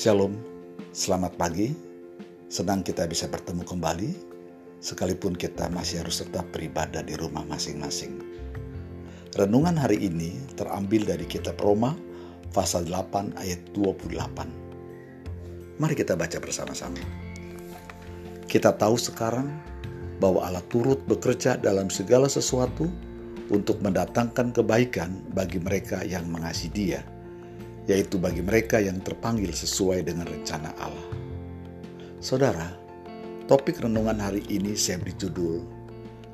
Shalom, selamat pagi. Senang kita bisa bertemu kembali, sekalipun kita masih harus tetap beribadah di rumah masing-masing. Renungan hari ini terambil dari kitab Roma, pasal 8 ayat 28. Mari kita baca bersama-sama. Kita tahu sekarang bahwa Allah turut bekerja dalam segala sesuatu untuk mendatangkan kebaikan bagi mereka yang mengasihi Dia yaitu bagi mereka yang terpanggil sesuai dengan rencana Allah. Saudara, topik renungan hari ini saya beri judul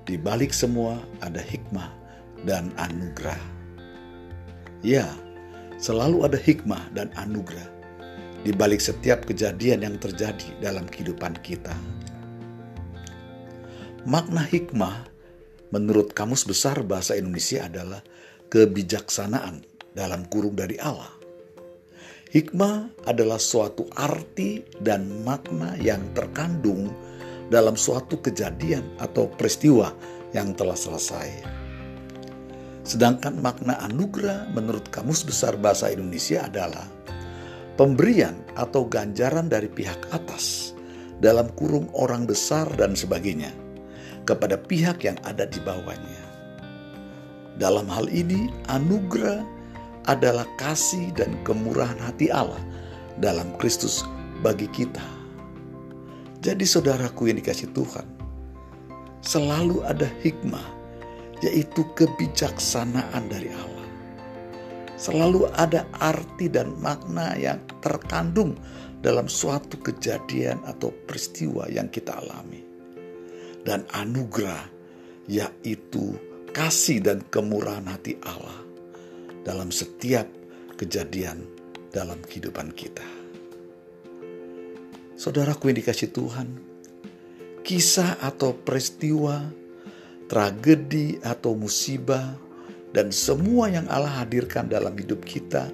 Di balik semua ada hikmah dan anugerah. Ya, selalu ada hikmah dan anugerah di balik setiap kejadian yang terjadi dalam kehidupan kita. Makna hikmah menurut Kamus Besar Bahasa Indonesia adalah kebijaksanaan dalam kurung dari Allah. Hikmah adalah suatu arti dan makna yang terkandung dalam suatu kejadian atau peristiwa yang telah selesai. Sedangkan makna anugerah menurut Kamus Besar Bahasa Indonesia adalah pemberian atau ganjaran dari pihak atas dalam kurung orang besar dan sebagainya kepada pihak yang ada di bawahnya. Dalam hal ini, anugerah adalah kasih dan kemurahan hati Allah dalam Kristus bagi kita. Jadi saudaraku yang dikasih Tuhan, selalu ada hikmah, yaitu kebijaksanaan dari Allah. Selalu ada arti dan makna yang terkandung dalam suatu kejadian atau peristiwa yang kita alami. Dan anugerah, yaitu kasih dan kemurahan hati Allah dalam setiap kejadian dalam kehidupan kita. Saudaraku yang dikasih Tuhan, kisah atau peristiwa, tragedi atau musibah, dan semua yang Allah hadirkan dalam hidup kita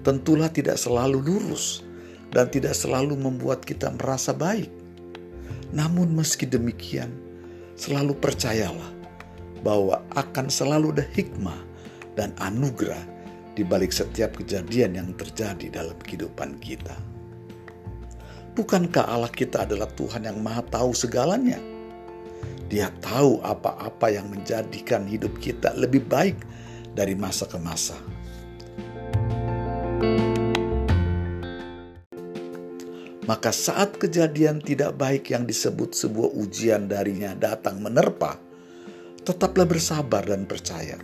tentulah tidak selalu lurus dan tidak selalu membuat kita merasa baik. Namun meski demikian, selalu percayalah bahwa akan selalu ada hikmah dan anugerah di balik setiap kejadian yang terjadi dalam kehidupan kita. Bukankah Allah kita adalah Tuhan yang Maha Tahu segalanya? Dia tahu apa-apa yang menjadikan hidup kita lebih baik dari masa ke masa. Maka saat kejadian tidak baik yang disebut sebuah ujian darinya datang menerpa, tetaplah bersabar dan percaya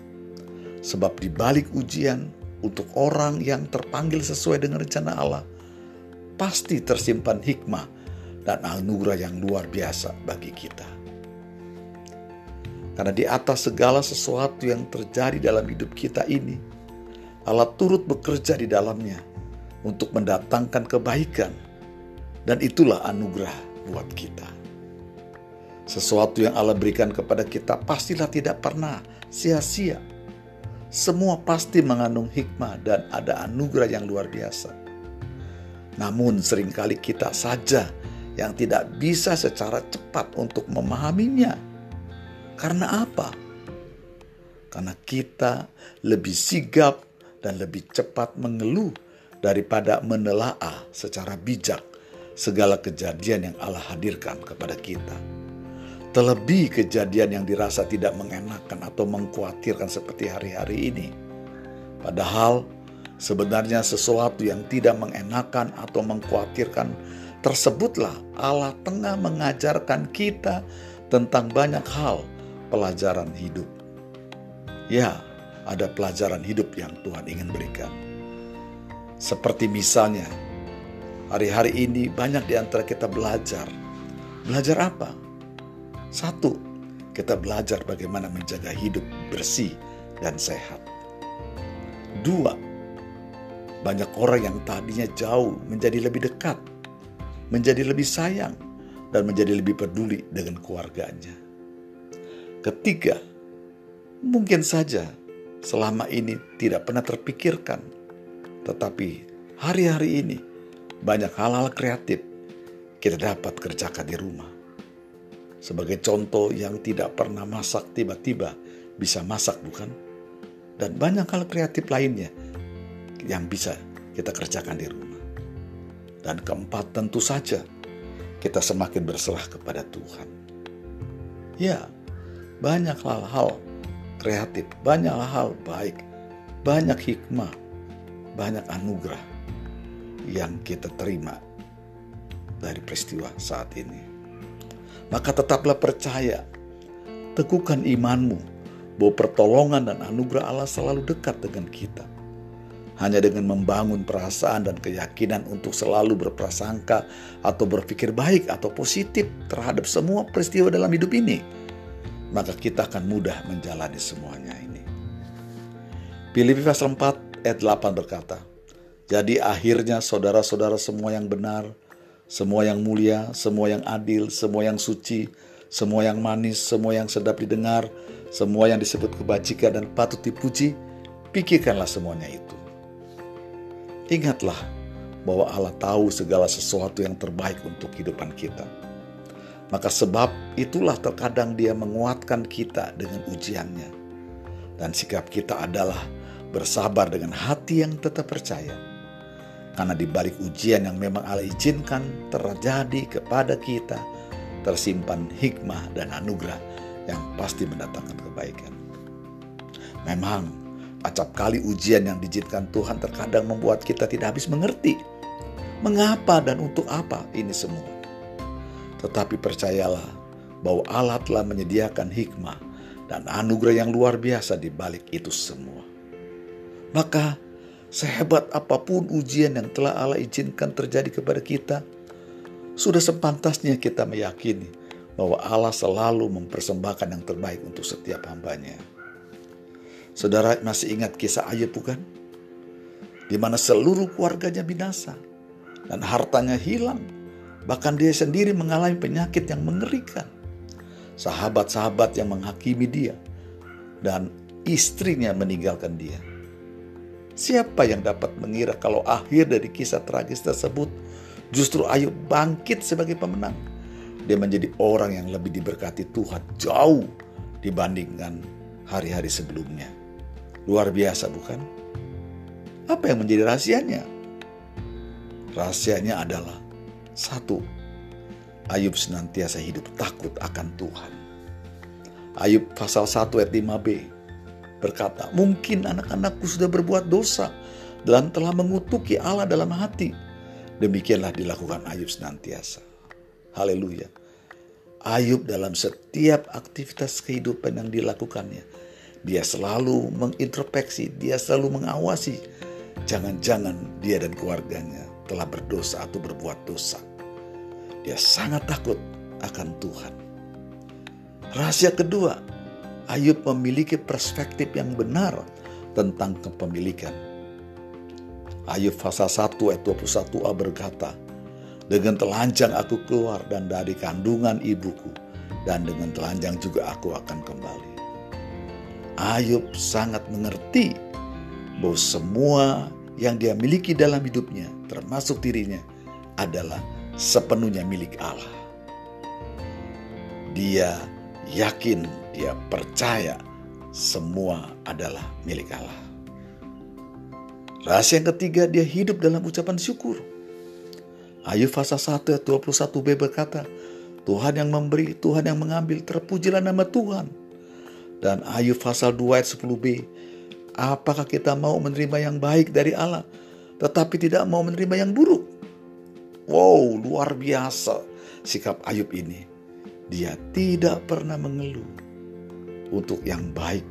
Sebab di balik ujian untuk orang yang terpanggil sesuai dengan rencana Allah, pasti tersimpan hikmah dan anugerah yang luar biasa bagi kita. Karena di atas segala sesuatu yang terjadi dalam hidup kita ini, Allah turut bekerja di dalamnya untuk mendatangkan kebaikan, dan itulah anugerah buat kita. Sesuatu yang Allah berikan kepada kita pastilah tidak pernah sia-sia semua pasti mengandung hikmah dan ada anugerah yang luar biasa. Namun sering kali kita saja yang tidak bisa secara cepat untuk memahaminya. Karena apa? Karena kita lebih sigap dan lebih cepat mengeluh daripada menelaah secara bijak segala kejadian yang Allah hadirkan kepada kita. Terlebih kejadian yang dirasa tidak mengenakan atau mengkhawatirkan seperti hari-hari ini. Padahal sebenarnya sesuatu yang tidak mengenakan atau mengkhawatirkan tersebutlah Allah tengah mengajarkan kita tentang banyak hal pelajaran hidup. Ya, ada pelajaran hidup yang Tuhan ingin berikan. Seperti misalnya, hari-hari ini banyak di antara kita belajar. Belajar apa? Satu, kita belajar bagaimana menjaga hidup bersih dan sehat. Dua, banyak orang yang tadinya jauh menjadi lebih dekat, menjadi lebih sayang, dan menjadi lebih peduli dengan keluarganya. Ketiga, mungkin saja selama ini tidak pernah terpikirkan, tetapi hari-hari ini banyak hal-hal kreatif kita dapat kerjakan di rumah sebagai contoh yang tidak pernah masak tiba-tiba bisa masak bukan? Dan banyak hal kreatif lainnya yang bisa kita kerjakan di rumah. Dan keempat tentu saja kita semakin berserah kepada Tuhan. Ya, banyak hal-hal kreatif, banyak hal baik, banyak hikmah, banyak anugerah yang kita terima dari peristiwa saat ini. Maka tetaplah percaya, teguhkan imanmu bahwa pertolongan dan anugerah Allah selalu dekat dengan kita hanya dengan membangun perasaan dan keyakinan untuk selalu berprasangka atau berpikir baik atau positif terhadap semua peristiwa dalam hidup ini, maka kita akan mudah menjalani semuanya ini. Filipi pasal 4 ayat 8 berkata, Jadi akhirnya saudara-saudara semua yang benar, semua yang mulia, semua yang adil, semua yang suci, semua yang manis, semua yang sedap didengar, semua yang disebut kebajikan dan patut dipuji, pikirkanlah semuanya itu. Ingatlah bahwa Allah tahu segala sesuatu yang terbaik untuk kehidupan kita. Maka sebab itulah terkadang dia menguatkan kita dengan ujiannya. Dan sikap kita adalah bersabar dengan hati yang tetap percaya. Karena di balik ujian yang memang Allah izinkan terjadi kepada kita, tersimpan hikmah dan anugerah yang pasti mendatangkan kebaikan. Memang Acap kali ujian yang diizinkan Tuhan terkadang membuat kita tidak habis mengerti. Mengapa dan untuk apa ini semua? Tetapi percayalah bahwa Allah telah menyediakan hikmah dan anugerah yang luar biasa di balik itu semua. Maka sehebat apa pun ujian yang telah Allah izinkan terjadi kepada kita, sudah sepantasnya kita meyakini bahwa Allah selalu mempersembahkan yang terbaik untuk setiap hambanya. Saudara masih ingat kisah Ayub bukan? Di mana seluruh keluarganya binasa dan hartanya hilang. Bahkan dia sendiri mengalami penyakit yang mengerikan. Sahabat-sahabat yang menghakimi dia dan istrinya meninggalkan dia. Siapa yang dapat mengira kalau akhir dari kisah tragis tersebut justru Ayub bangkit sebagai pemenang. Dia menjadi orang yang lebih diberkati Tuhan jauh dibandingkan hari-hari sebelumnya. Luar biasa bukan? Apa yang menjadi rahasianya? Rahasianya adalah satu, Ayub senantiasa hidup takut akan Tuhan. Ayub pasal 1 ayat 5b berkata, mungkin anak-anakku sudah berbuat dosa dan telah mengutuki Allah dalam hati. Demikianlah dilakukan Ayub senantiasa. Haleluya. Ayub dalam setiap aktivitas kehidupan yang dilakukannya dia selalu mengintrospeksi, dia selalu mengawasi. Jangan-jangan dia dan keluarganya telah berdosa atau berbuat dosa. Dia sangat takut akan Tuhan. Rahasia kedua, Ayub memiliki perspektif yang benar tentang kepemilikan. Ayub pasal 1 ayat 21a berkata, Dengan telanjang aku keluar dan dari kandungan ibuku, dan dengan telanjang juga aku akan kembali. Ayub sangat mengerti bahwa semua yang dia miliki dalam hidupnya, termasuk dirinya, adalah sepenuhnya milik Allah. Dia yakin, dia percaya semua adalah milik Allah. Rahasia yang ketiga, dia hidup dalam ucapan syukur. Ayub pasal 1 ayat 21b berkata, Tuhan yang memberi, Tuhan yang mengambil, terpujilah nama Tuhan. Dan Ayub pasal 2 ayat 10b. Apakah kita mau menerima yang baik dari Allah tetapi tidak mau menerima yang buruk? Wow, luar biasa sikap Ayub ini. Dia tidak pernah mengeluh untuk yang baik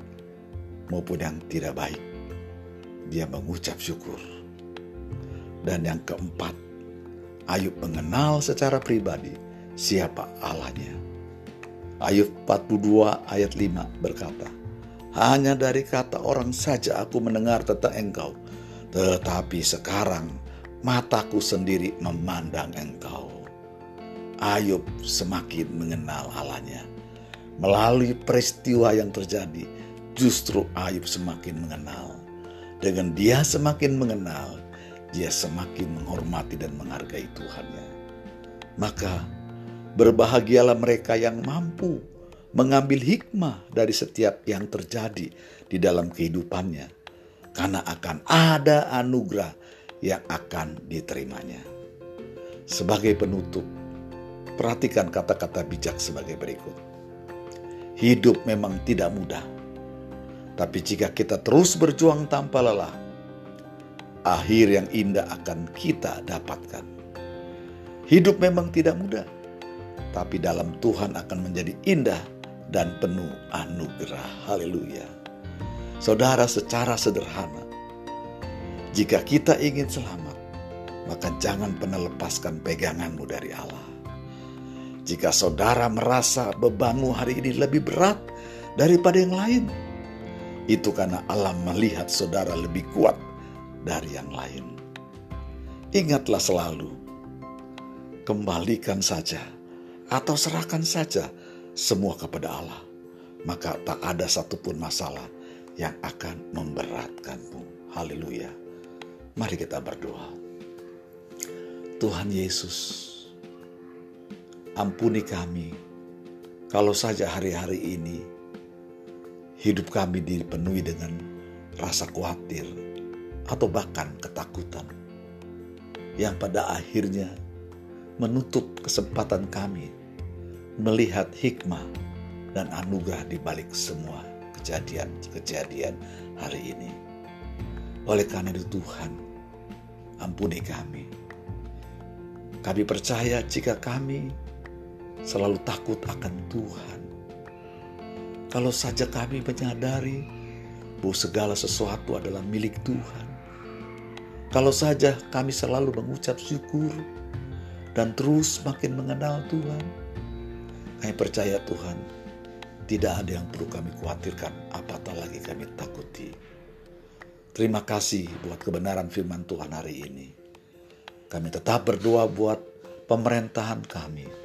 maupun yang tidak baik. Dia mengucap syukur. Dan yang keempat, Ayub mengenal secara pribadi siapa Allahnya. Ayub 42 ayat 5 berkata, Hanya dari kata orang saja aku mendengar tentang engkau, tetapi sekarang mataku sendiri memandang engkau. Ayub semakin mengenal Allahnya. Melalui peristiwa yang terjadi, justru Ayub semakin mengenal. Dengan dia semakin mengenal, dia semakin menghormati dan menghargai Tuhannya. Maka Berbahagialah mereka yang mampu mengambil hikmah dari setiap yang terjadi di dalam kehidupannya, karena akan ada anugerah yang akan diterimanya. Sebagai penutup, perhatikan kata-kata bijak sebagai berikut. Hidup memang tidak mudah, tapi jika kita terus berjuang tanpa lelah, akhir yang indah akan kita dapatkan. Hidup memang tidak mudah, tapi dalam Tuhan akan menjadi indah dan penuh anugerah. Haleluya. Saudara, secara sederhana, jika kita ingin selamat, maka jangan pernah lepaskan peganganmu dari Allah. Jika saudara merasa bebanmu hari ini lebih berat daripada yang lain, itu karena Allah melihat saudara lebih kuat dari yang lain. Ingatlah selalu, kembalikan saja atau serahkan saja semua kepada Allah, maka tak ada satupun masalah yang akan memberatkanmu. Haleluya. Mari kita berdoa. Tuhan Yesus, ampuni kami kalau saja hari-hari ini hidup kami dipenuhi dengan rasa khawatir atau bahkan ketakutan yang pada akhirnya menutup kesempatan kami melihat hikmah dan anugerah di balik semua kejadian-kejadian hari ini. Oleh karena itu Tuhan, ampuni kami. Kami percaya jika kami selalu takut akan Tuhan. Kalau saja kami menyadari bahwa segala sesuatu adalah milik Tuhan. Kalau saja kami selalu mengucap syukur dan terus makin mengenal Tuhan, kami percaya Tuhan, tidak ada yang perlu kami khawatirkan, apatah lagi kami takuti. Terima kasih buat kebenaran firman Tuhan hari ini. Kami tetap berdoa buat pemerintahan kami,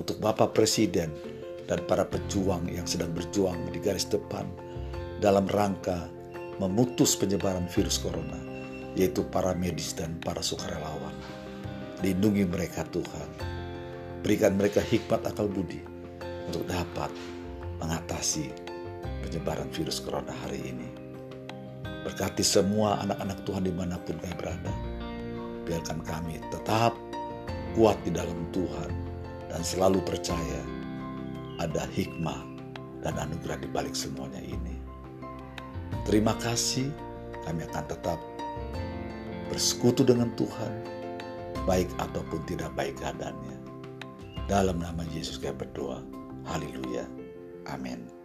untuk Bapak Presiden dan para pejuang yang sedang berjuang di garis depan dalam rangka memutus penyebaran virus corona, yaitu para medis dan para sukarelawan. Lindungi mereka Tuhan. Berikan mereka hikmat akal budi untuk dapat mengatasi penyebaran virus corona hari ini. Berkati semua anak-anak Tuhan di mana pun kami berada. Biarkan kami tetap kuat di dalam Tuhan dan selalu percaya ada hikmah dan anugerah di balik semuanya ini. Terima kasih, kami akan tetap bersekutu dengan Tuhan, baik ataupun tidak baik keadaannya. Dalam nama Yesus kami berdoa. Haleluya. Amin.